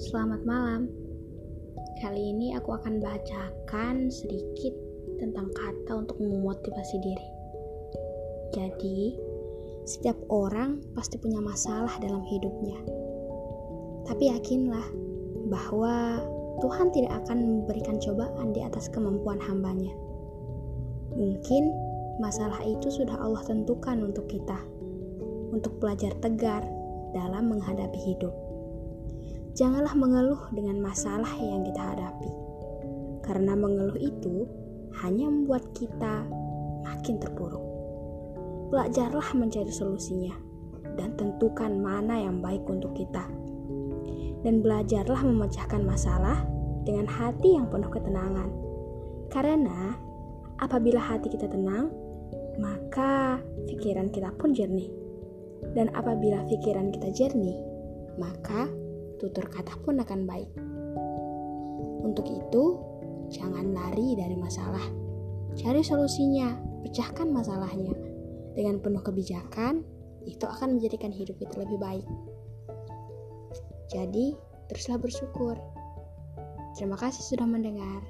Selamat malam. Kali ini aku akan bacakan sedikit tentang kata untuk memotivasi diri. Jadi, setiap orang pasti punya masalah dalam hidupnya. Tapi yakinlah bahwa Tuhan tidak akan memberikan cobaan di atas kemampuan hambanya. Mungkin masalah itu sudah Allah tentukan untuk kita, untuk belajar tegar dalam menghadapi hidup. Janganlah mengeluh dengan masalah yang kita hadapi, karena mengeluh itu hanya membuat kita makin terpuruk. Belajarlah mencari solusinya dan tentukan mana yang baik untuk kita. Dan belajarlah memecahkan masalah dengan hati yang penuh ketenangan. Karena apabila hati kita tenang, maka pikiran kita pun jernih. Dan apabila pikiran kita jernih, maka tutur kata pun akan baik. Untuk itu, jangan lari dari masalah. Cari solusinya, pecahkan masalahnya. Dengan penuh kebijakan, itu akan menjadikan hidup kita lebih baik. Jadi, teruslah bersyukur. Terima kasih sudah mendengar.